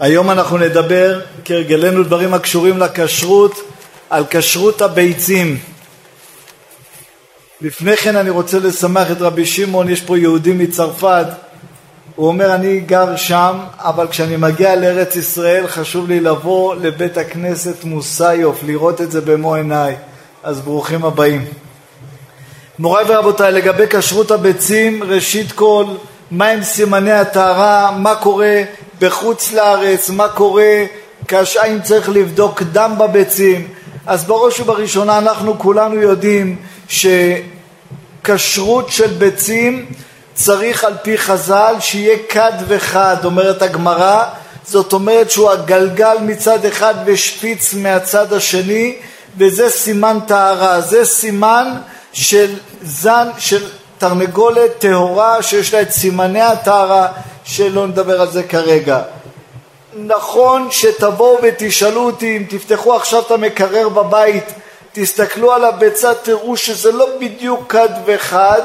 היום אנחנו נדבר, כהרגלנו דברים הקשורים לכשרות, על כשרות הביצים. לפני כן אני רוצה לשמח את רבי שמעון, יש פה יהודי מצרפת, הוא אומר אני גר שם, אבל כשאני מגיע לארץ ישראל חשוב לי לבוא לבית הכנסת מוסיוף, לראות את זה במו עיניי, אז ברוכים הבאים. מוריי ורבותיי, לגבי כשרות הביצים, ראשית כל, מהם סימני הטהרה, מה קורה בחוץ לארץ, מה קורה כאשר אם צריך לבדוק דם בביצים. אז בראש ובראשונה אנחנו כולנו יודעים שכשרות של ביצים צריך על פי חז"ל שיהיה כד וחד, אומרת הגמרא, זאת אומרת שהוא הגלגל מצד אחד ושפיץ מהצד השני, וזה סימן טהרה, זה סימן של זן, של תרנגולת טהורה שיש לה את סימני הטהרה, שלא נדבר על זה כרגע. נכון שתבואו ותשאלו אותי אם תפתחו עכשיו את המקרר בבית, תסתכלו על הביצה, תראו שזה לא בדיוק כד וחד,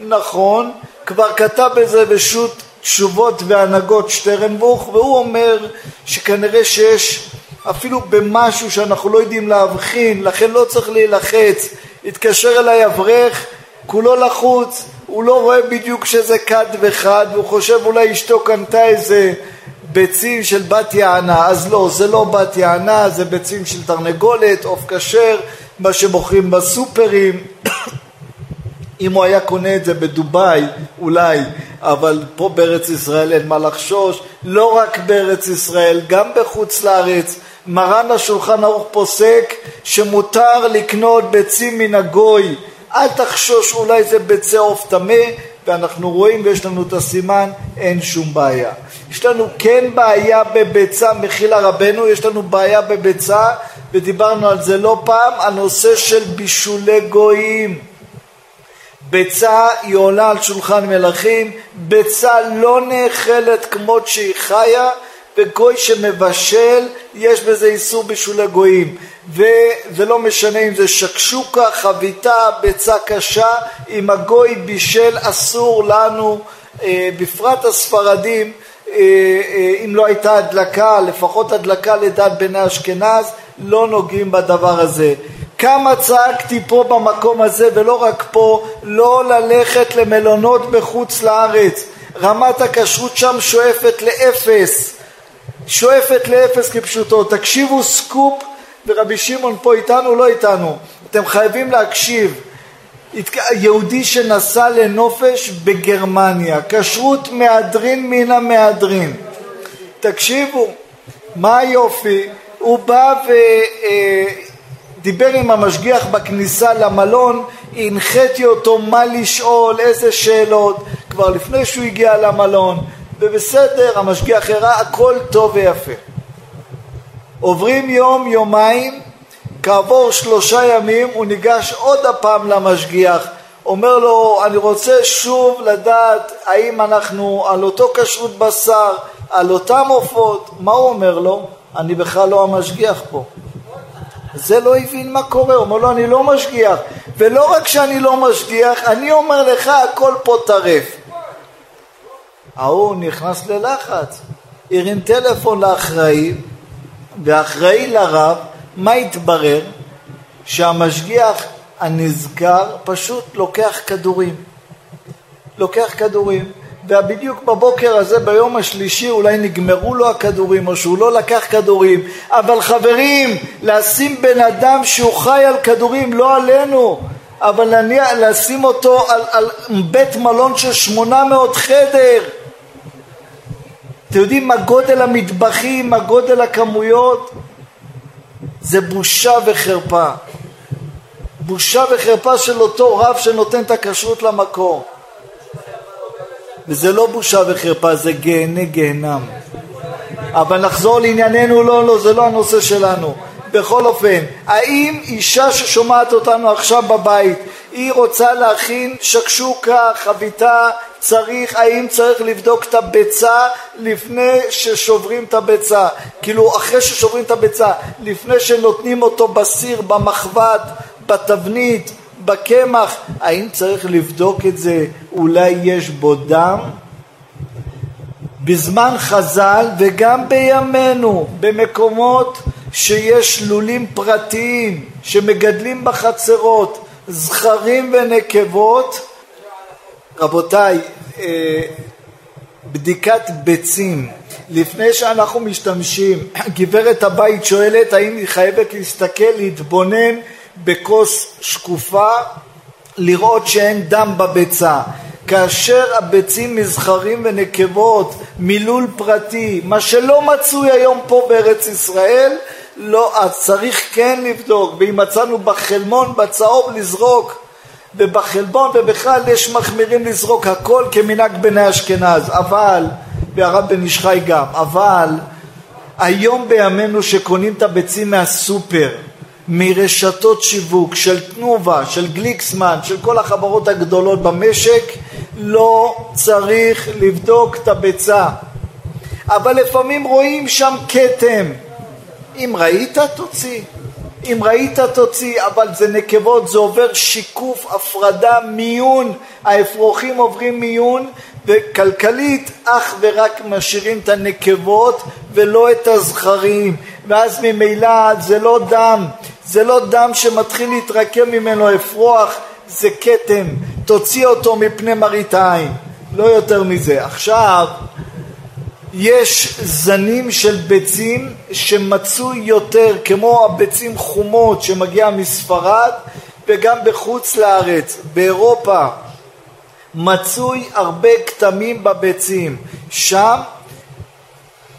נכון, כבר כתב בזה בשו"ת תשובות והנהגות שטרנבוך, והוא אומר שכנראה שיש אפילו במשהו שאנחנו לא יודעים להבחין, לכן לא צריך להילחץ. התקשר אליי אברך, כולו לחוץ, הוא לא רואה בדיוק שזה כד וחד, והוא חושב אולי אשתו קנתה איזה ביצים של בת יענה, אז לא, זה לא בת יענה, זה ביצים של תרנגולת, עוף כשר, מה שמוכרים בסופרים. אם הוא היה קונה את זה בדובאי, אולי, אבל פה בארץ ישראל אין מה לחשוש, לא רק בארץ ישראל, גם בחוץ לארץ. מרן השולחן ערוך פוסק שמותר לקנות ביצים מן הגוי, אל תחשוש אולי זה ביצי עוף טמא, ואנחנו רואים ויש לנו את הסימן, אין שום בעיה. יש לנו כן בעיה בביצה, מכילה רבנו, יש לנו בעיה בביצה, ודיברנו על זה לא פעם, הנושא של בישולי גויים. ביצה היא עולה על שולחן מלכים, ביצה לא נאכלת כמות שהיא חיה, וגוי שמבשל, יש בזה איסור בישולי גויים. וזה לא משנה אם זה שקשוקה, חביתה, ביצה קשה, אם הגוי בישל אסור לנו, אה, בפרט הספרדים, אה, אה, אם לא הייתה הדלקה, לפחות הדלקה לדעת בני אשכנז, לא נוגעים בדבר הזה. כמה צעקתי פה במקום הזה, ולא רק פה, לא ללכת למלונות בחוץ לארץ. רמת הכשרות שם שואפת לאפס. שואפת לאפס כפשוטו. תקשיבו סקופ, ורבי שמעון פה איתנו, לא איתנו. אתם חייבים להקשיב. יהודי שנסע לנופש בגרמניה, כשרות מהדרין מן המהדרין. תקשיבו, מה היופי? הוא בא ודיבר עם המשגיח בכניסה למלון, הנחיתי אותו מה לשאול, איזה שאלות, כבר לפני שהוא הגיע למלון, ובסדר, המשגיח הראה, הכל טוב ויפה. עוברים יום, יומיים, כעבור שלושה ימים הוא ניגש עוד הפעם למשגיח, אומר לו, אני רוצה שוב לדעת האם אנחנו על אותו כשרות בשר, על אותם עופות, מה הוא אומר לו? אני בכלל לא המשגיח פה. זה לא הבין מה קורה, הוא אומר לו, אני לא משגיח. ולא רק שאני לא משגיח, אני אומר לך, הכל פה טרף. ההוא נכנס ללחץ, הרים טלפון לאחראי, והאחראי לרב, מה התברר? שהמשגיח הנזכר פשוט לוקח כדורים. לוקח כדורים. ובדיוק בבוקר הזה, ביום השלישי, אולי נגמרו לו הכדורים, או שהוא לא לקח כדורים. אבל חברים, לשים בן אדם שהוא חי על כדורים, לא עלינו, אבל לשים אותו על, על בית מלון של 800 חדר, אתם יודעים מה גודל המטבחים, מה גודל הכמויות? זה בושה וחרפה. בושה וחרפה של אותו רב שנותן את הכשרות למקום. וזה לא בושה וחרפה, זה גהנה גהנם. אבל נחזור לענייננו, לא, לא, זה לא הנושא שלנו. בכל אופן, האם אישה ששומעת אותנו עכשיו בבית, היא רוצה להכין שקשוקה, חביתה, צריך, האם צריך לבדוק את הביצה לפני ששוברים את הביצה, כאילו אחרי ששוברים את הביצה, לפני שנותנים אותו בסיר, במחבת, בתבנית, בקמח, האם צריך לבדוק את זה, אולי יש בו דם? בזמן חז"ל וגם בימינו, במקומות שיש לולים פרטיים שמגדלים בחצרות זכרים ונקבות, רבותיי, אה, בדיקת ביצים, לפני שאנחנו משתמשים, גברת הבית שואלת האם היא חייבת להסתכל, להתבונן בכוס שקופה, לראות שאין דם בביצה. כאשר הביצים מזכרים ונקבות מלול פרטי, מה שלא מצוי היום פה בארץ ישראל, לא, אז צריך כן לבדוק, ואם מצאנו בחלמון בצהוב לזרוק, ובחלבון ובכלל יש מחמירים לזרוק הכל כמנהג בני אשכנז, אבל, והרב בן איש חי גם, אבל היום בימינו שקונים את הביצים מהסופר, מרשתות שיווק של תנובה, של גליקסמן, של כל החברות הגדולות במשק, לא צריך לבדוק את הביצה. אבל לפעמים רואים שם כתם. אם ראית, תוציא. אם ראית תוציא, אבל זה נקבות, זה עובר שיקוף, הפרדה, מיון, האפרוחים עוברים מיון, וכלכלית אך ורק משאירים את הנקבות ולא את הזכרים, ואז ממילא זה לא דם, זה לא דם שמתחיל להתרקם ממנו אפרוח, זה כתם, תוציא אותו מפני מראית העין, לא יותר מזה. עכשיו, יש זנים של ביצים שמצוי יותר, כמו הביצים חומות שמגיע מספרד וגם בחוץ לארץ, באירופה, מצוי הרבה כתמים בביצים. שם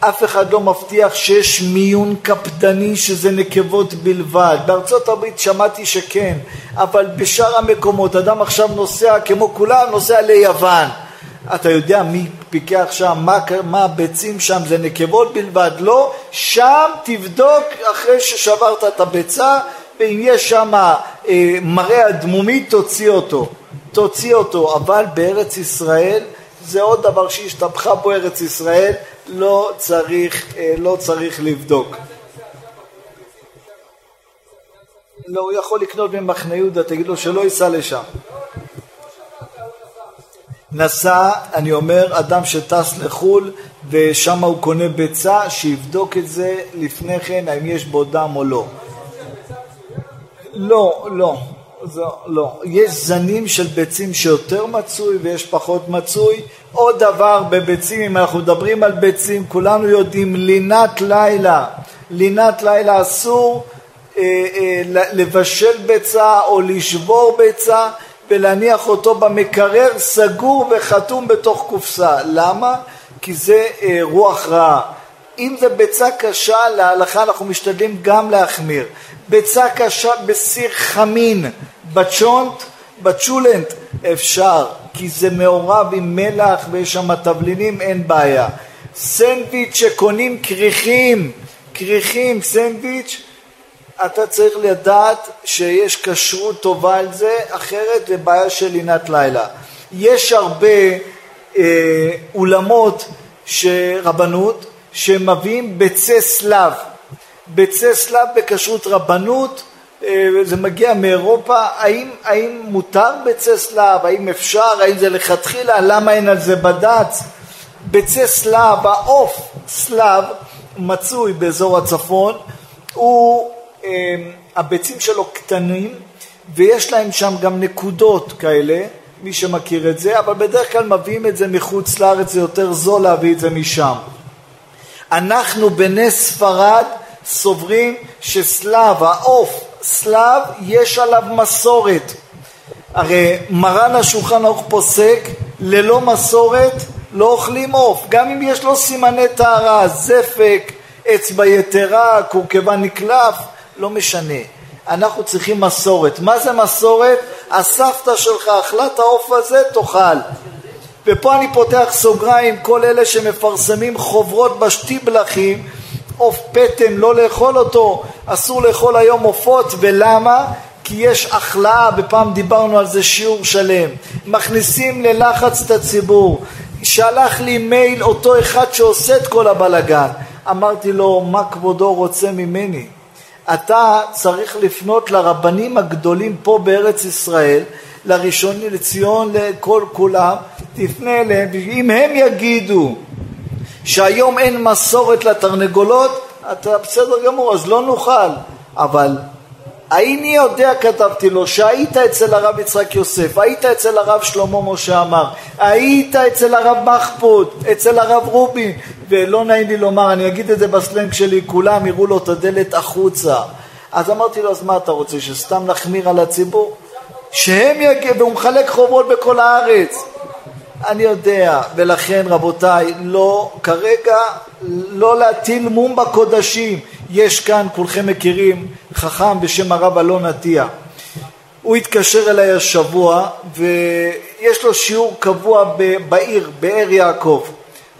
אף אחד לא מבטיח שיש מיון קפדני שזה נקבות בלבד. בארצות הברית שמעתי שכן, אבל בשאר המקומות אדם עכשיו נוסע כמו כולם, נוסע ליוון. אתה יודע מי פיקח שם, מה, מה הביצים שם, זה נקבות בלבד, לא, שם תבדוק אחרי ששברת את הביצה, ואם יש שם אה, מראה אדמומי תוציא אותו, תוציא אותו, אבל בארץ ישראל זה עוד דבר שהשתבחה בו ארץ ישראל, לא צריך, אה, לא צריך לבדוק. לא, הוא יכול לקנות במחנה יהודה, תגיד לו שלא ייסע לשם. נסע, אני אומר, אדם שטס לחו"ל ושם הוא קונה ביצה, שיבדוק את זה לפני כן, האם יש בו דם או לא. לא, לא, זו, לא. יש זנים של ביצים שיותר מצוי ויש פחות מצוי. עוד דבר בביצים, אם אנחנו מדברים על ביצים, כולנו יודעים, לינת לילה. לינת לילה אסור אה, אה, לבשל ביצה או לשבור ביצה. ולהניח אותו במקרר סגור וחתום בתוך קופסה. למה? כי זה אה, רוח רעה. אם זה ביצה קשה, להלכה אנחנו משתדלים גם להחמיר. ביצה קשה בסיר חמין, בצ'ונט, בצ'ולנט, אפשר, כי זה מעורב עם מלח ויש שם תבלינים, אין בעיה. סנדוויץ' שקונים כריכים, כריכים, סנדוויץ', אתה צריך לדעת שיש כשרות טובה על זה, אחרת זה בעיה של לינת לילה. יש הרבה אה, אולמות רבנות שמביאים ביצי סלב. ביצי סלב בכשרות רבנות, אה, זה מגיע מאירופה, האם, האם מותר ביצי סלב, האם אפשר, האם זה לכתחילה, למה אין על זה בד"ץ? ביצי סלב, העוף סלב מצוי באזור הצפון, הוא הביצים שלו קטנים ויש להם שם גם נקודות כאלה, מי שמכיר את זה, אבל בדרך כלל מביאים את זה מחוץ לארץ, זה יותר זול להביא את זה משם. אנחנו בנס ספרד סוברים שסלב, העוף, סלב, יש עליו מסורת. הרי מרן השולחן ערוך פוסק, ללא מסורת לא אוכלים עוף, גם אם יש לו סימני טהרה, זפק, אצבע יתרה, קורקבן נקלף, לא משנה. אנחנו צריכים מסורת. מה זה מסורת? הסבתא שלך אכלה את העוף הזה, תאכל. ופה אני פותח סוגריים, כל אלה שמפרסמים חוברות בשטיבלחים, עוף פטם, לא לאכול אותו, אסור לאכול היום עופות, ולמה? כי יש החלאה, ופעם דיברנו על זה שיעור שלם. מכניסים ללחץ את הציבור. שלח לי מייל אותו אחד שעושה את כל הבלגן. אמרתי לו, מה כבודו רוצה ממני? אתה צריך לפנות לרבנים הגדולים פה בארץ ישראל, לראשון לציון, לכל כולם, תפנה אליהם, ואם הם יגידו שהיום אין מסורת לתרנגולות, אתה בסדר גמור, אז לא נאכל. אבל איני יודע, כתבתי לו, שהיית אצל הרב יצחק יוסף, היית אצל הרב שלמה משה אמר, היית אצל הרב מחפוד, אצל הרב רובין, ולא נעים לי לומר, אני אגיד את זה בסלנג שלי, כולם יראו לו את הדלת החוצה. אז אמרתי לו, אז מה אתה רוצה, שסתם נחמיר על הציבור? שהם יגיעו, והוא מחלק חובות בכל הארץ. אני יודע, ולכן רבותיי, לא, כרגע לא להטיל מום בקודשים. יש כאן, כולכם מכירים, חכם בשם הרב אלון עטיה. הוא התקשר אליי השבוע ויש לו שיעור קבוע בעיר, באר יעקב.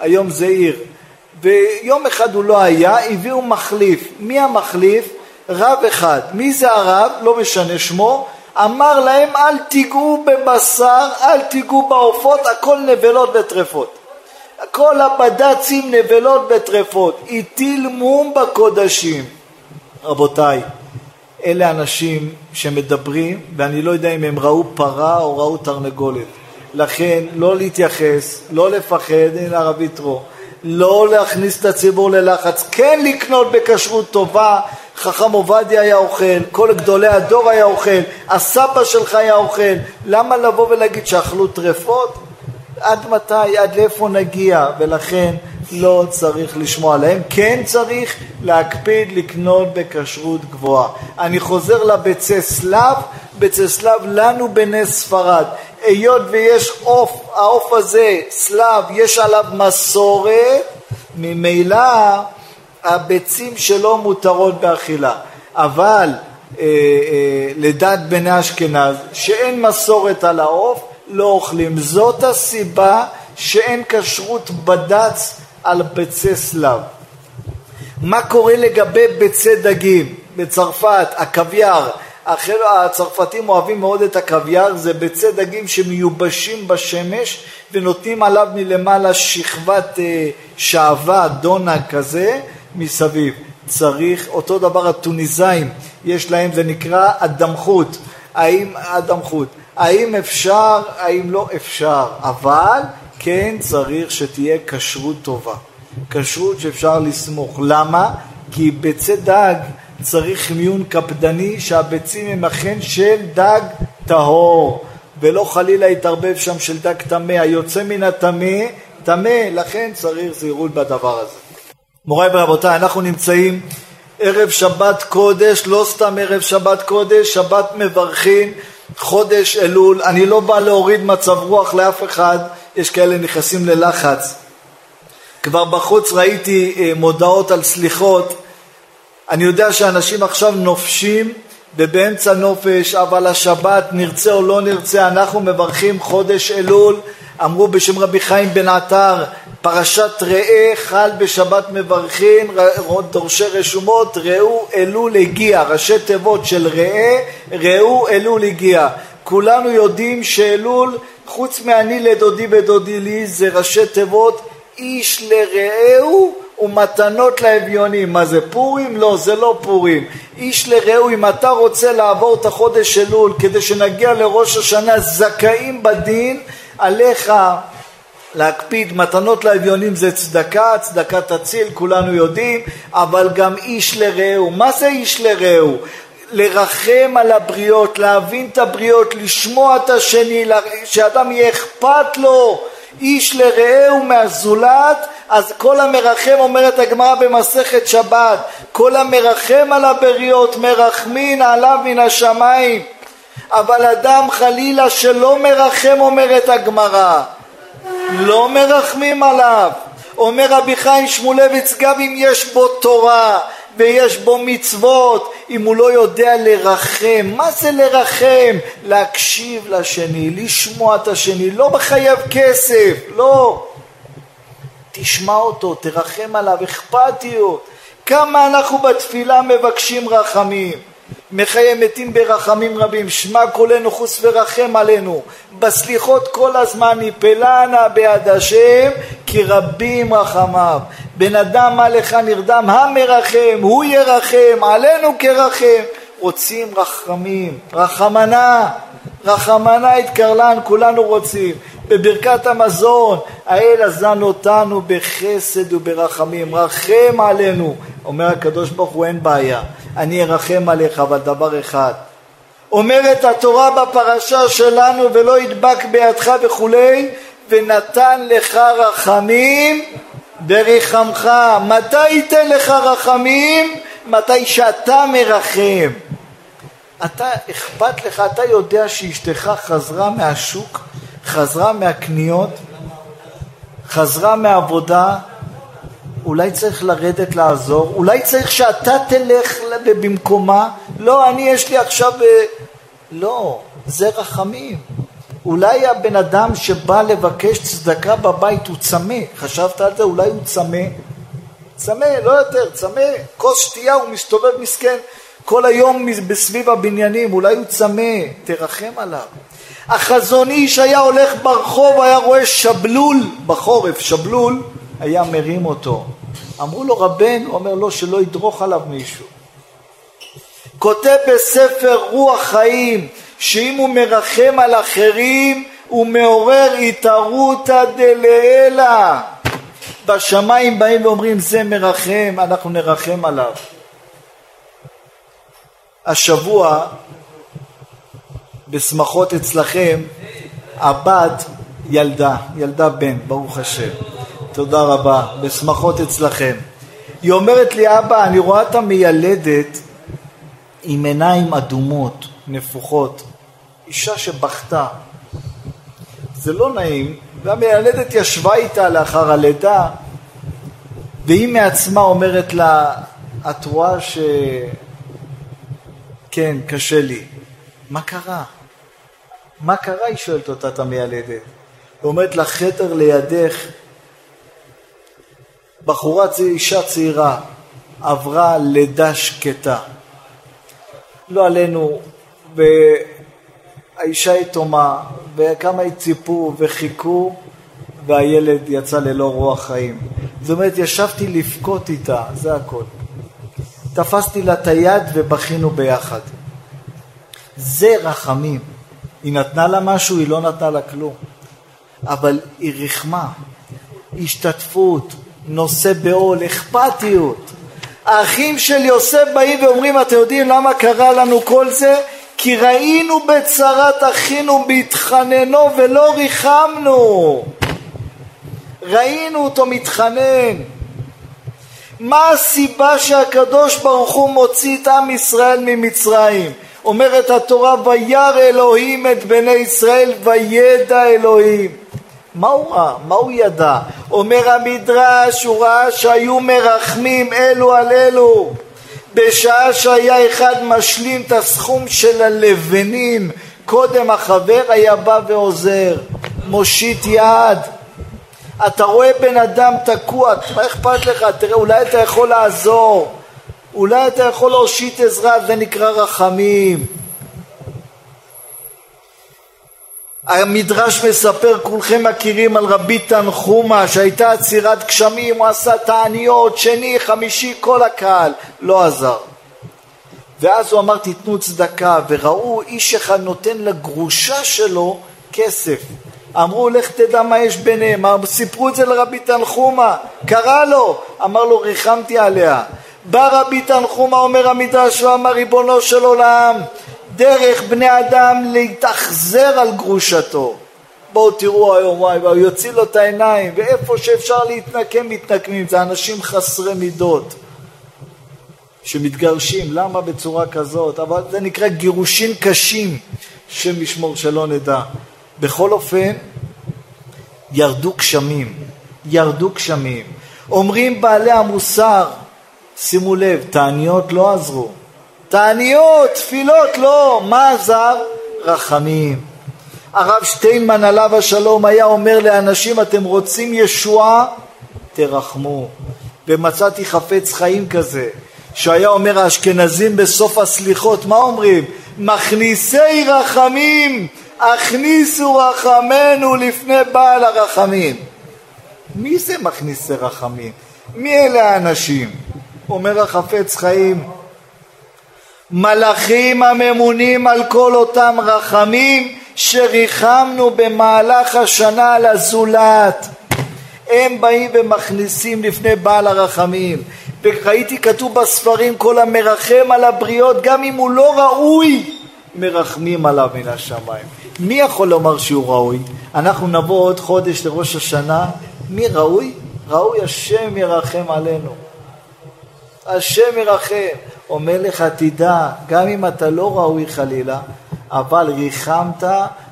היום זה עיר. ויום אחד הוא לא היה, הביאו מחליף. מי המחליף? רב אחד. מי זה הרב? לא משנה שמו. אמר להם אל תיגעו בבשר, אל תיגעו בעופות, הכל נבלות וטרפות. כל הבד"צים נבלות בטרפות, הטיל מום בקודשים. רבותיי, אלה אנשים שמדברים, ואני לא יודע אם הם ראו פרה או ראו תרנגולת. לכן, לא להתייחס, לא לפחד, הנה הרב יתרו, לא להכניס את הציבור ללחץ, כן לקנות בכשרות טובה, חכם עובדיה היה אוכל, כל גדולי הדור היה אוכל, הסבא שלך היה אוכל, למה לבוא ולהגיד שאכלו טרפות? עד מתי, עד לאיפה נגיע, ולכן לא צריך לשמוע עליהם. כן צריך להקפיד לקנות בכשרות גבוהה. אני חוזר לביצי סלב, ביצי סלב לנו בני ספרד. היות ויש עוף, העוף הזה, סלב, יש עליו מסורת, ממילא הביצים שלו מותרות באכילה. אבל אה, אה, לדעת בני אשכנז, שאין מסורת על העוף, לא אוכלים. זאת הסיבה שאין כשרות בד"ץ על ביצי סלב. מה קורה לגבי ביצי דגים? בצרפת, הקוויאר, הצרפתים אוהבים מאוד את הקוויאר, זה ביצי דגים שמיובשים בשמש ונותנים עליו מלמעלה שכבת אה, שעווה, דונה כזה, מסביב. צריך, אותו דבר הטוניסאים, יש להם, זה נקרא אדמחות. האם אדמחות? האם אפשר, האם לא אפשר, אבל כן צריך שתהיה כשרות טובה. כשרות שאפשר לסמוך. למה? כי ביצי דג צריך מיון קפדני שהביצים הם אכן של דג טהור ולא חלילה יתערבב שם של דג טמא. היוצא מן הטמא, טמא, לכן צריך זהירות בדבר הזה. מוריי ורבותיי, אנחנו נמצאים ערב שבת קודש, לא סתם ערב שבת קודש, שבת מברכים חודש אלול, אני לא בא להוריד מצב רוח לאף אחד, יש כאלה נכנסים ללחץ. כבר בחוץ ראיתי אה, מודעות על סליחות, אני יודע שאנשים עכשיו נופשים ובאמצע נופש, אבל השבת, נרצה או לא נרצה, אנחנו מברכים חודש אלול, אמרו בשם רבי חיים בן עטר, פרשת ראה חל בשבת מברכים, דורשי רשומות, ראו אלול הגיע, ראשי תיבות של ראה, ראו אלול הגיע. כולנו יודעים שאלול, חוץ מאני לדודי ודודי לי, זה ראשי תיבות איש לרעהו ומתנות לאביונים. מה זה פורים? לא, זה לא פורים. איש לרעהו, אם אתה רוצה לעבור את החודש אלול כדי שנגיע לראש השנה זכאים בדין, עליך להקפיד מתנות לאביונים זה צדקה, צדקה תציל, כולנו יודעים, אבל גם איש לרעהו. מה זה איש לרעהו? לרחם על הבריות, להבין את הבריות, לשמוע את השני, שאדם יהיה אכפת לו, איש לרעהו מהזולת, אז כל המרחם, אומרת הגמרא במסכת שבת, כל המרחם על הבריות, מרחמין עליו מן השמיים. אבל אדם חלילה שלא מרחם, אומרת הגמרא, לא מרחמים עליו. אומר רבי חיים שמואלביץ, גם אם יש בו תורה ויש בו מצוות, אם הוא לא יודע לרחם, מה זה לרחם? להקשיב לשני, לשמוע את השני, לא מחייב כסף, לא. תשמע אותו, תרחם עליו, אכפתיות. כמה אנחנו בתפילה מבקשים רחמים. מחיי מתים ברחמים רבים, שמע קולנו חוס ורחם עלינו. בסליחות כל הזמן נפלנה ביד השם, כי רבים רחמיו. בן אדם מה לך נרדם, המרחם, הוא ירחם, עלינו כרחם. רוצים רחמים, רחמנה, רחמנה את קרלן, כולנו רוצים. בברכת המזון, האל אזן אותנו בחסד וברחמים, רחם עלינו. אומר הקדוש ברוך הוא אין בעיה, אני ארחם עליך, אבל דבר אחד, אומרת התורה בפרשה שלנו ולא ידבק בידך וכולי ונתן לך רחמים וריחמך מתי ייתן לך רחמים? מתי שאתה מרחם אתה אכפת לך, אתה יודע שאשתך חזרה מהשוק, חזרה מהקניות, חזרה מהעבודה, אולי צריך לרדת לעזור, אולי צריך שאתה תלך במקומה, לא, אני יש לי עכשיו... לא, זה רחמים. אולי הבן אדם שבא לבקש צדקה בבית הוא צמא, חשבת על זה? אולי הוא צמא? צמא, לא יותר, צמא, כוס שתייה הוא מסתובב מסכן כל היום בסביב הבניינים, אולי הוא צמא, תרחם עליו. החזון איש היה הולך ברחוב, היה רואה שבלול בחורף, שבלול, היה מרים אותו. אמרו לו רבן, הוא אומר לו שלא ידרוך עליו מישהו. כותב בספר רוח חיים שאם הוא מרחם על אחרים הוא מעורר התערותא דלעילא בשמיים באים ואומרים זה מרחם אנחנו נרחם עליו השבוע בשמחות אצלכם הבת ילדה, ילדה בן, ברוך השם. תודה רבה, בשמחות אצלכם. היא אומרת לי, אבא, אני רואה את המיילדת עם עיניים אדומות, נפוחות, אישה שבכתה. זה לא נעים, והמיילדת ישבה איתה לאחר הלידה, והיא מעצמה אומרת לה, את רואה ש... כן, קשה לי. מה קרה? מה קרה? היא שואלת אותה את המיילדת. היא אומרת לה, חדר לידך, בחורה, אישה צעירה, עברה לידה שקטה. לא עלינו, והאישה יתומה, וכמה ציפו וחיכו, והילד יצא ללא רוח חיים. זאת אומרת, ישבתי לבכות איתה, זה הכל. תפסתי לה את היד ובכינו ביחד. זה רחמים. היא נתנה לה משהו, היא לא נתנה לה כלום. אבל היא רחמה, השתתפות, נושא בעול, אכפתיות. האחים של יוסף באים ואומרים, אתם יודעים למה קרה לנו כל זה? כי ראינו בצרת אחינו בהתחננו ולא ריחמנו. ראינו אותו מתחנן. מה הסיבה שהקדוש ברוך הוא מוציא את עם ישראל ממצרים? אומרת התורה, וירא אלוהים את בני ישראל וידע אלוהים. מה הוא ראה? מה הוא ידע? אומר המדרש, הוא ראה שהיו מרחמים אלו על אלו. בשעה שהיה אחד משלים את הסכום של הלבנים, קודם החבר היה בא ועוזר, מושיט יד. אתה רואה בן אדם תקוע, מה אכפת לך? תראה, אולי אתה יכול לעזור, אולי אתה יכול להושיט עזרה, זה נקרא רחמים. המדרש מספר, כולכם מכירים על רבי תנחומה שהייתה עצירת גשמים, הוא עשה תעניות, שני, חמישי, כל הקהל, לא עזר. ואז הוא אמר תיתנו צדקה, וראו איש אחד נותן לגרושה שלו כסף. אמרו לך תדע מה יש ביניהם, סיפרו את זה לרבי תנחומה, קרא לו, אמר לו ריחמתי עליה. בא רבי תנחומה אומר המדרש ואמר ריבונו של עולם דרך בני אדם להתאכזר על גרושתו. בואו תראו היום, וואי, הוא יוציא לו את העיניים, ואיפה שאפשר להתנקם, מתנקמים. זה אנשים חסרי מידות שמתגרשים. למה בצורה כזאת? אבל זה נקרא גירושין קשים, שם ישמור שלא נדע. בכל אופן, ירדו גשמים, ירדו גשמים. אומרים בעלי המוסר, שימו לב, תעניות לא עזרו. תעניות, תפילות, לא. מה עזר? רחמים. הרב שטיינמן עליו השלום היה אומר לאנשים, אתם רוצים ישועה? תרחמו. ומצאתי חפץ חיים כזה, שהיה אומר האשכנזים בסוף הסליחות, מה אומרים? מכניסי רחמים, הכניסו רחמנו לפני בעל הרחמים. מי זה מכניסי רחמים? מי אלה האנשים? אומר החפץ חיים, מלאכים הממונים על כל אותם רחמים שריחמנו במהלך השנה על הזולת. הם באים ומכניסים לפני בעל הרחמים. וראיתי כתוב בספרים כל המרחם על הבריות גם אם הוא לא ראוי מרחמים עליו מן השמיים. מי יכול לומר שהוא ראוי? אנחנו נבוא עוד חודש לראש השנה, מי ראוי? ראוי השם ירחם עלינו. השם ירחם. אומר לך, תדע, גם אם אתה לא ראוי חלילה, אבל ריחמת,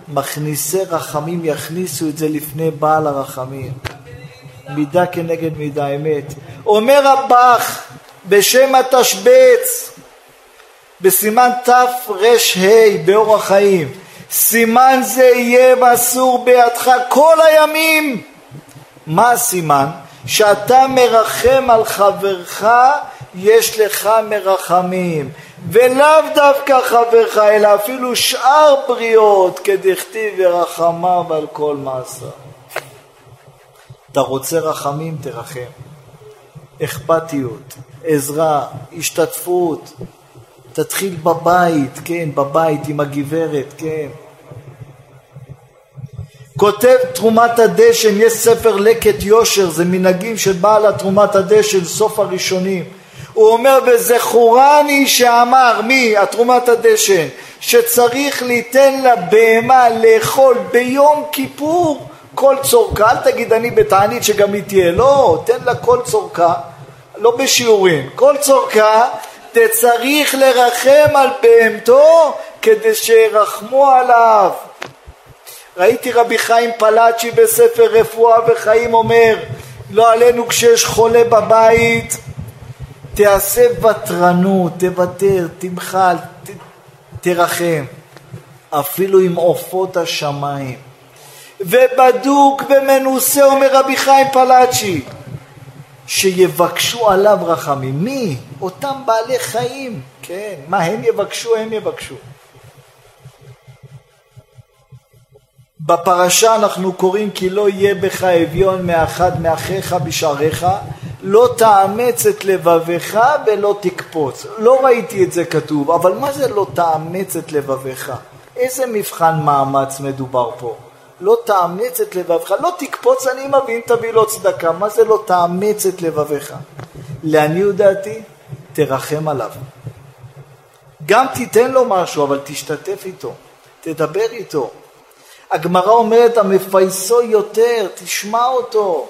מכניסי רחמים יכניסו את זה לפני בעל הרחמים. מידה כנגד מידה אמת. אומר הבח בשם התשבץ, בסימן תר"ה באורח חיים, סימן זה יהיה מסור בידך כל הימים. מה הסימן? שאתה מרחם על חברך, יש לך מרחמים. ולאו דווקא חברך, אלא אפילו שאר בריות, כדכתיב ורחמיו על כל מעשה. אתה רוצה רחמים, תרחם. אכפתיות, עזרה, השתתפות. תתחיל בבית, כן, בבית עם הגברת, כן. כותב תרומת הדשן, יש ספר לקט יושר, זה מנהגים של בעל התרומת הדשן, סוף הראשונים. הוא אומר, וזכורני שאמר, מי? התרומת הדשן, שצריך ליתן לבהמה לאכול ביום כיפור כל צורכה, אל תגיד אני בתענית שגם היא תהיה, לא, תן לה כל צורכה, לא בשיעורים, כל צורכה תצריך לרחם על בהמתו כדי שירחמו עליו. ראיתי רבי חיים פלאצ'י בספר רפואה וחיים אומר לא עלינו כשיש חולה בבית תעשה ותרנות, תוותר, תמחל, ת, תרחם אפילו עם עופות השמיים ובדוק ומנוסה אומר רבי חיים פלאצ'י שיבקשו עליו רחמים. מי? אותם בעלי חיים. כן, מה הם יבקשו? הם יבקשו. בפרשה אנחנו קוראים כי לא יהיה בך אביון מאחד מאחיך בשעריך, לא תאמץ את לבביך ולא תקפוץ. לא ראיתי את זה כתוב, אבל מה זה לא תאמץ את לבביך? איזה מבחן מאמץ מדובר פה? לא תאמץ את לבבך, לא תקפוץ אני מבין תביא לו צדקה, מה זה לא תאמץ את לבביך? לעניות דעתי, תרחם עליו. גם תיתן לו משהו, אבל תשתתף איתו, תדבר איתו. הגמרא אומרת, המפייסו יותר, תשמע אותו.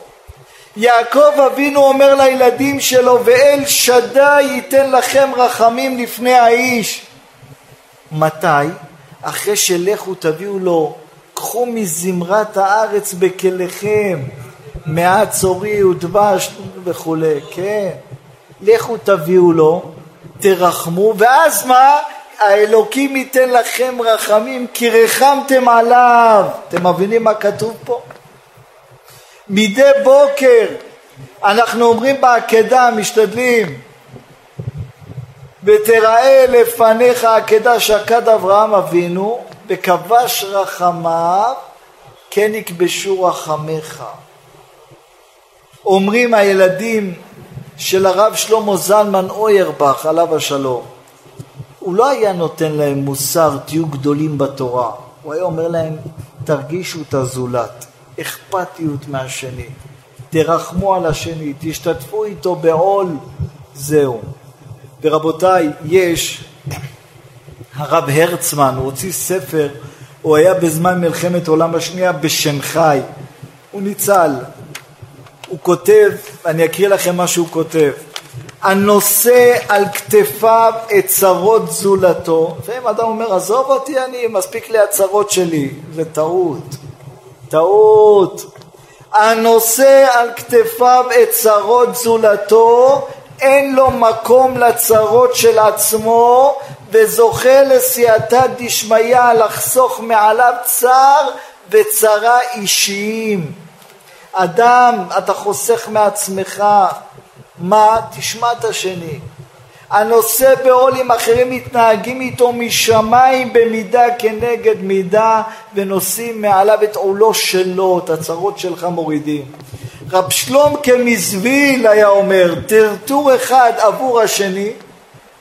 יעקב אבינו אומר לילדים שלו, ואל שדי ייתן לכם רחמים לפני האיש. מתי? אחרי שלכו תביאו לו קחו מזמרת הארץ בכליכם, מעט צורי ודבש וכולי, כן. לכו תביאו לו, תרחמו, ואז מה? האלוקים ייתן לכם רחמים כי רחמתם עליו. אתם מבינים מה כתוב פה? מדי בוקר אנחנו אומרים בעקדה, משתדלים, ותראה לפניך עקדה שקד אברהם אבינו, וכבש רחמיו, כן יכבשו רחמיך. אומרים הילדים של הרב שלמה זלמן אוירבך, עליו השלום, הוא לא היה נותן להם מוסר, תהיו גדולים בתורה. הוא היה אומר להם, תרגישו את הזולת, אכפתיות מהשני, תרחמו על השני, תשתתפו איתו בעול, זהו. ורבותיי, יש הרב הרצמן, הוא הוציא ספר, הוא היה בזמן מלחמת העולם השנייה בשנגחאי, הוא ניצל. הוא כותב, אני אקריא לכם מה שהוא כותב: הנושא על כתפיו את צרות זולתו, לפעמים אדם אומר, עזוב אותי אני, מספיק לי הצרות שלי, זה טעות, טעות. הנושא על כתפיו את צרות זולתו, אין לו מקום לצרות של עצמו, וזוכה לסייעתא דשמיא לחסוך מעליו צער וצרה אישיים. אדם, אתה חוסך מעצמך, מה? תשמע את השני. הנושא בעול עם אחרים מתנהגים איתו משמיים במידה כנגד מידה ונושאים מעליו את עולו שלו, את הצרות שלך מורידים. רב שלום כמזביל היה אומר, טרטור אחד עבור השני,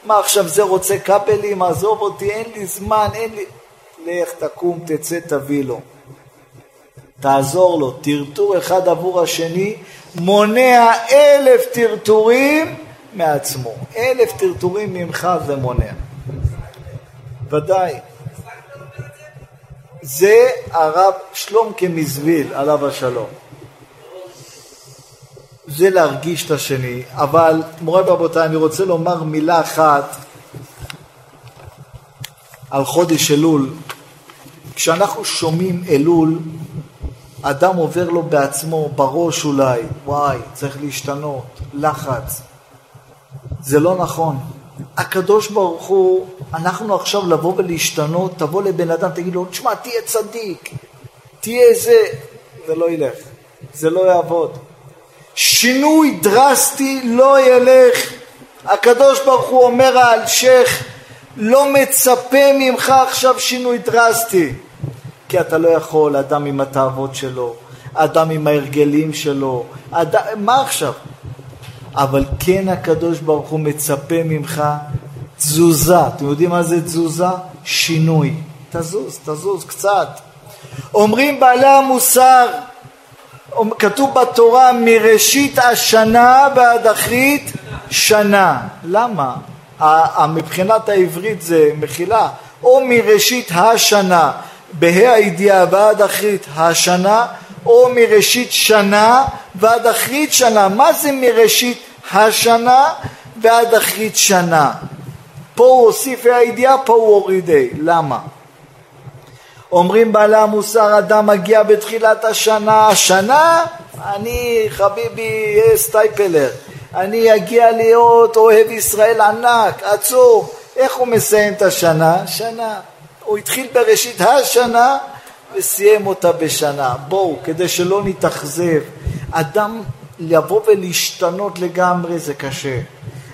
מה עכשיו זה רוצה כבלים, עזוב אותי, אין לי זמן, אין לי... לך תקום תצא תביא לו. תעזור לו, טרטור אחד עבור השני מונע אלף טרטורים מעצמו. אלף טרטורים ממך זה מונע. ודאי. זה הרב שלום כמזוויל, עליו השלום. זה להרגיש את השני, אבל מוריי ורבותיי, אני רוצה לומר מילה אחת על חודש אלול. כשאנחנו שומעים אלול, אדם עובר לו בעצמו, בראש אולי, וואי, צריך להשתנות, לחץ. זה לא נכון. הקדוש ברוך הוא, אנחנו עכשיו לבוא ולהשתנות, תבוא לבן אדם, תגיד לו, תשמע, תהיה צדיק, תהיה זה, זה לא ילך, זה לא יעבוד. שינוי דרסטי לא ילך. הקדוש ברוך הוא אומר שייח, לא מצפה ממך עכשיו שינוי דרסטי. כי אתה לא יכול, אדם עם התאוות שלו, אדם עם ההרגלים שלו, אדם, מה עכשיו? אבל כן הקדוש ברוך הוא מצפה ממך תזוזה. אתם יודעים מה זה תזוזה? שינוי. תזוז, תזוז קצת. אומרים בעלי המוסר, כתוב בתורה מראשית השנה ועד אחרית שנה. למה? מבחינת העברית זה מחילה. או מראשית השנה, בה"א הידיעה ועד אחרית השנה, או מראשית שנה ועד אחרית שנה. מה זה מראשית השנה ועד אחרית שנה? פה הוא הוסיף ה"א הידיעה, פה הוא הוריד ה'. למה? אומרים בעלי המוסר, אדם מגיע בתחילת השנה, השנה, אני חביבי סטייפלר, אני אגיע להיות אוהב ישראל ענק, עצור. איך הוא מסיים את השנה? שנה. הוא התחיל בראשית השנה וסיים אותה בשנה. בואו, כדי שלא נתאכזב. אדם לבוא ולהשתנות לגמרי זה קשה,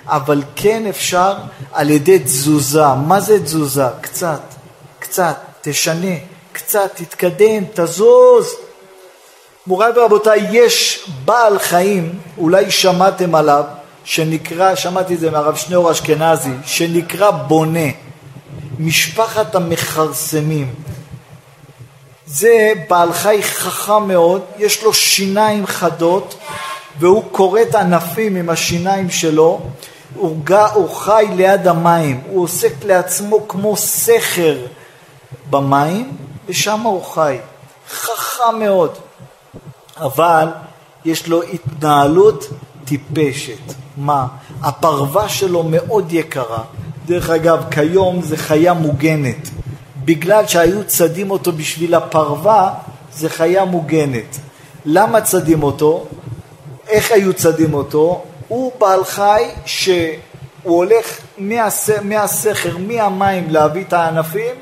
אבל כן אפשר על ידי תזוזה. מה זה תזוזה? קצת, קצת, תשנה, קצת, תתקדם, תזוז. מוריי ורבותיי, יש בעל חיים, אולי שמעתם עליו, שנקרא, שמעתי את זה מהרב שניאור אשכנזי, שנקרא בונה. משפחת המכרסמים. זה בעל חי חכם מאוד, יש לו שיניים חדות והוא כורת ענפים עם השיניים שלו, הוא, גע, הוא חי ליד המים, הוא עוסק לעצמו כמו סכר במים ושם הוא חי. חכם מאוד, אבל יש לו התנהלות טיפשת. מה? הפרווה שלו מאוד יקרה, דרך אגב, כיום זה חיה מוגנת. בגלל שהיו צדים אותו בשביל הפרווה, זה חיה מוגנת. למה צדים אותו? איך היו צדים אותו? הוא בעל חי שהוא הולך מהס... מהסכר, מהמים להביא את הענפים,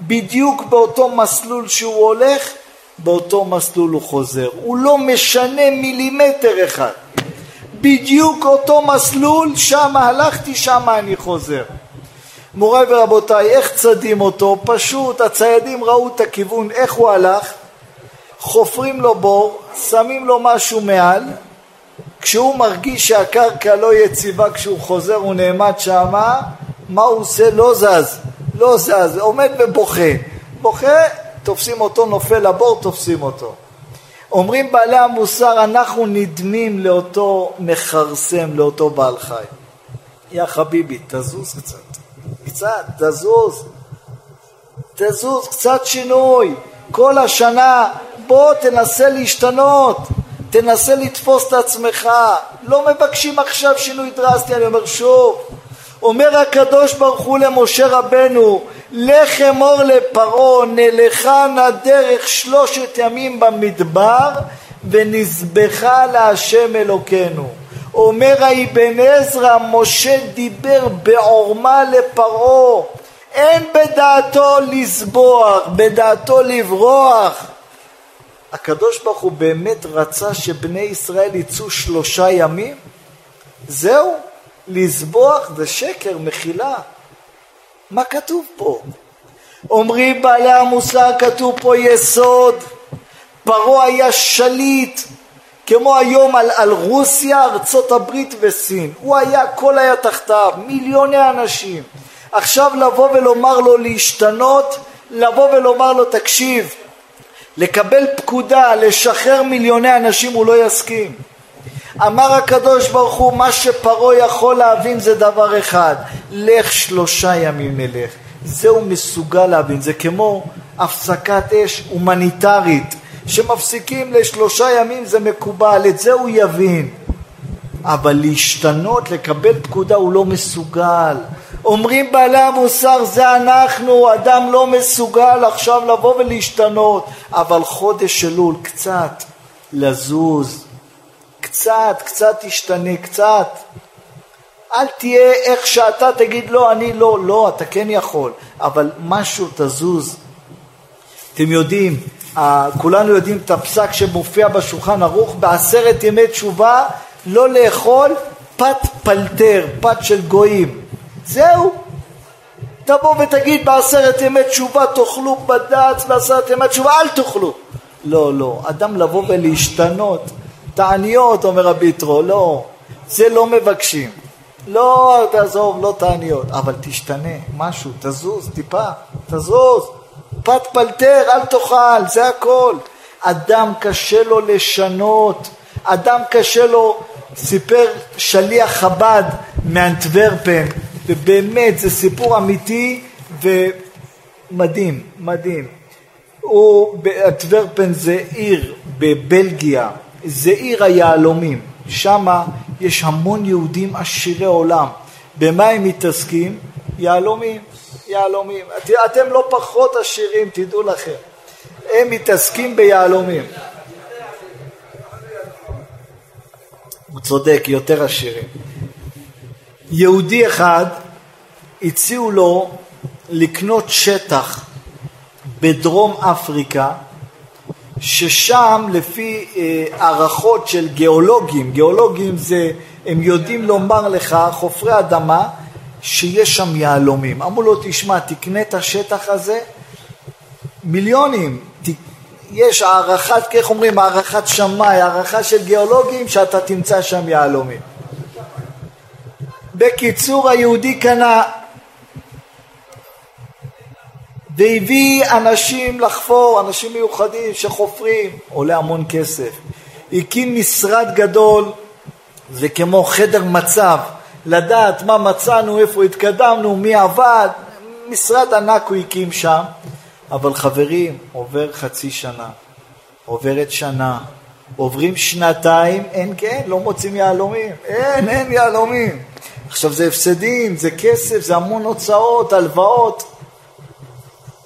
בדיוק באותו מסלול שהוא הולך, באותו מסלול הוא חוזר. הוא לא משנה מילימטר אחד. בדיוק אותו מסלול, שם הלכתי, שם אני חוזר. מוריי ורבותיי, איך צדים אותו? פשוט, הציידים ראו את הכיוון, איך הוא הלך, חופרים לו בור, שמים לו משהו מעל, כשהוא מרגיש שהקרקע לא יציבה, כשהוא חוזר הוא נעמד שמה, מה הוא עושה? לא זז, לא זז, עומד ובוכה. בוכה, תופסים אותו, נופל לבור, תופסים אותו. אומרים בעלי המוסר, אנחנו נדמים לאותו מכרסם, לאותו בעל חי. יא חביבי, תזוז קצת. קצת, תזוז, תזוז, קצת שינוי. כל השנה, בוא תנסה להשתנות, תנסה לתפוס את עצמך. לא מבקשים עכשיו שינוי דרסטי, אני אומר שוב. אומר הקדוש ברוך הוא למשה רבנו, לך אמור לפרעה, נלכה נא דרך שלושת ימים במדבר, ונזבחה להשם אלוקינו. אומר האבן עזרא, משה דיבר בעורמה לפרעה, אין בדעתו לסבוח, בדעתו לברוח. הקדוש ברוך הוא באמת רצה שבני ישראל יצאו שלושה ימים? זהו, לסבוח זה שקר, מחילה. מה כתוב פה? אומרים בעלי המוסר, כתוב פה יסוד, פרעה היה שליט, כמו היום על, על רוסיה, ארצות הברית וסין. הוא היה, הכל היה תחתיו, מיליוני אנשים. עכשיו לבוא ולומר לו להשתנות, לבוא ולומר לו תקשיב לקבל פקודה לשחרר מיליוני אנשים הוא לא יסכים אמר הקדוש ברוך הוא מה שפרעה יכול להבין זה דבר אחד לך שלושה ימים נלך זה הוא מסוגל להבין זה כמו הפסקת אש הומניטרית שמפסיקים לשלושה ימים זה מקובל את זה הוא יבין אבל להשתנות, לקבל פקודה, הוא לא מסוגל. אומרים בעלי המוסר, זה אנחנו, אדם לא מסוגל עכשיו לבוא ולהשתנות, אבל חודש אלול, קצת לזוז, קצת, קצת תשתנה, קצת. אל תהיה איך שאתה תגיד לא, אני לא, לא, אתה כן יכול, אבל משהו תזוז. אתם יודעים, כולנו יודעים את הפסק שמופיע בשולחן ערוך, בעשרת ימי תשובה לא לאכול פת פלטר, פת של גויים. זהו. תבוא ותגיד בעשרת ימי תשובה תאכלו בד"ץ, בעשרת ימי תשובה אל תאכלו. לא, לא. אדם לבוא ולהשתנות. תעניות, אומר רבי יתרו, לא. זה לא מבקשים. לא, תעזוב, לא תעניות. אבל תשתנה, משהו, תזוז טיפה, תזוז. פת פלטר, אל תאכל, זה הכל. אדם קשה לו לשנות. אדם קשה לו סיפר שליח חב"ד מאנטוורפן, ובאמת זה סיפור אמיתי ומדהים, מדהים. הוא, באנטוורפן זה עיר בבלגיה, זה עיר היהלומים, שם יש המון יהודים עשירי עולם. במה הם מתעסקים? יהלומים, יהלומים. אתם לא פחות עשירים, תדעו לכם. הם מתעסקים ביהלומים. הוא צודק, יותר עשירים. יהודי אחד, הציעו לו לקנות שטח בדרום אפריקה, ששם לפי אה, הערכות של גיאולוגים, גיאולוגים זה, הם יודעים לומר לך, חופרי אדמה, שיש שם יהלומים. אמרו לו, תשמע, תקנה את השטח הזה, מיליונים, יש הערכת, איך אומרים, הערכת שמאי, הערכה של גיאולוגים, שאתה תמצא שם יהלומים. בקיצור, היהודי קנה והביא אנשים לחפור, אנשים מיוחדים שחופרים, עולה המון כסף. הקים משרד גדול, זה כמו חדר מצב, לדעת מה מצאנו, איפה התקדמנו, מי עבד, משרד ענק הוא הקים שם. אבל חברים, עובר חצי שנה, עוברת שנה, עוברים שנתיים, אין כן, לא מוצאים יהלומים, אין, אין יהלומים. עכשיו זה הפסדים, זה כסף, זה המון הוצאות, הלוואות.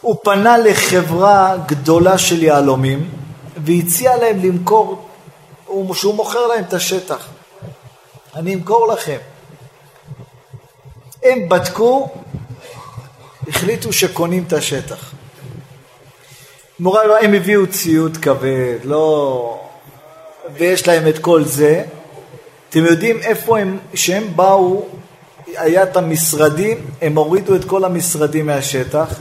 הוא פנה לחברה גדולה של יהלומים והציע להם למכור, שהוא מוכר להם את השטח. אני אמכור לכם. הם בדקו, החליטו שקונים את השטח. מורה, לא, הם הביאו ציוד כבד, לא... ויש להם את כל זה. אתם יודעים איפה הם, כשהם באו, היה את המשרדים, הם הורידו את כל המשרדים מהשטח,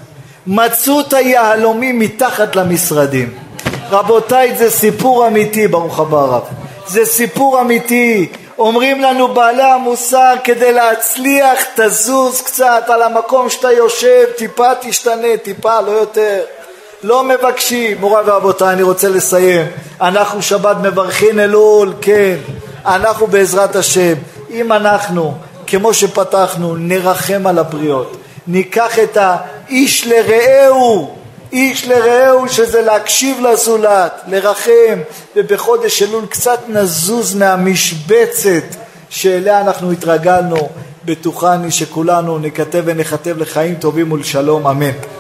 מצאו את היהלומים מתחת למשרדים. רבותיי, זה סיפור אמיתי, ברוך הבא הרב. זה סיפור אמיתי. אומרים לנו בעלי המוסר, כדי להצליח, תזוז קצת על המקום שאתה יושב, טיפה תשתנה, טיפה, לא יותר. לא מבקשים. מוריי ורבותיי, אני רוצה לסיים. אנחנו שבת מברכין אלול, כן. אנחנו בעזרת השם, אם אנחנו, כמו שפתחנו, נרחם על הבריות, ניקח את האיש לרעהו, איש לרעהו, שזה להקשיב לזולת, לרחם, ובחודש אלול קצת נזוז מהמשבצת שאליה אנחנו התרגלנו. בטוחני שכולנו נכתב ונכתב לחיים טובים ולשלום, אמן.